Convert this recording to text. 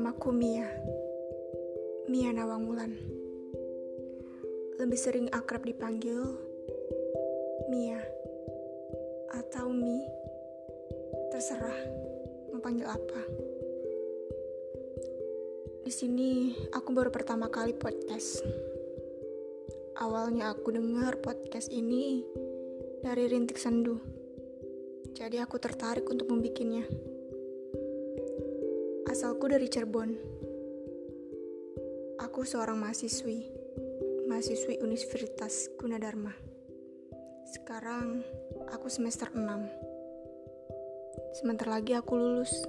Namaku Mia. Mia Nawangulan. Lebih sering akrab dipanggil Mia atau Mi. Terserah mau panggil apa. Di sini aku baru pertama kali podcast. Awalnya aku dengar podcast ini dari Rintik Sendu. Jadi aku tertarik untuk membikinnya. Asalku dari Cirebon. Aku seorang mahasiswi, mahasiswi Universitas Gunadarma. Sekarang aku semester 6. Sebentar lagi aku lulus.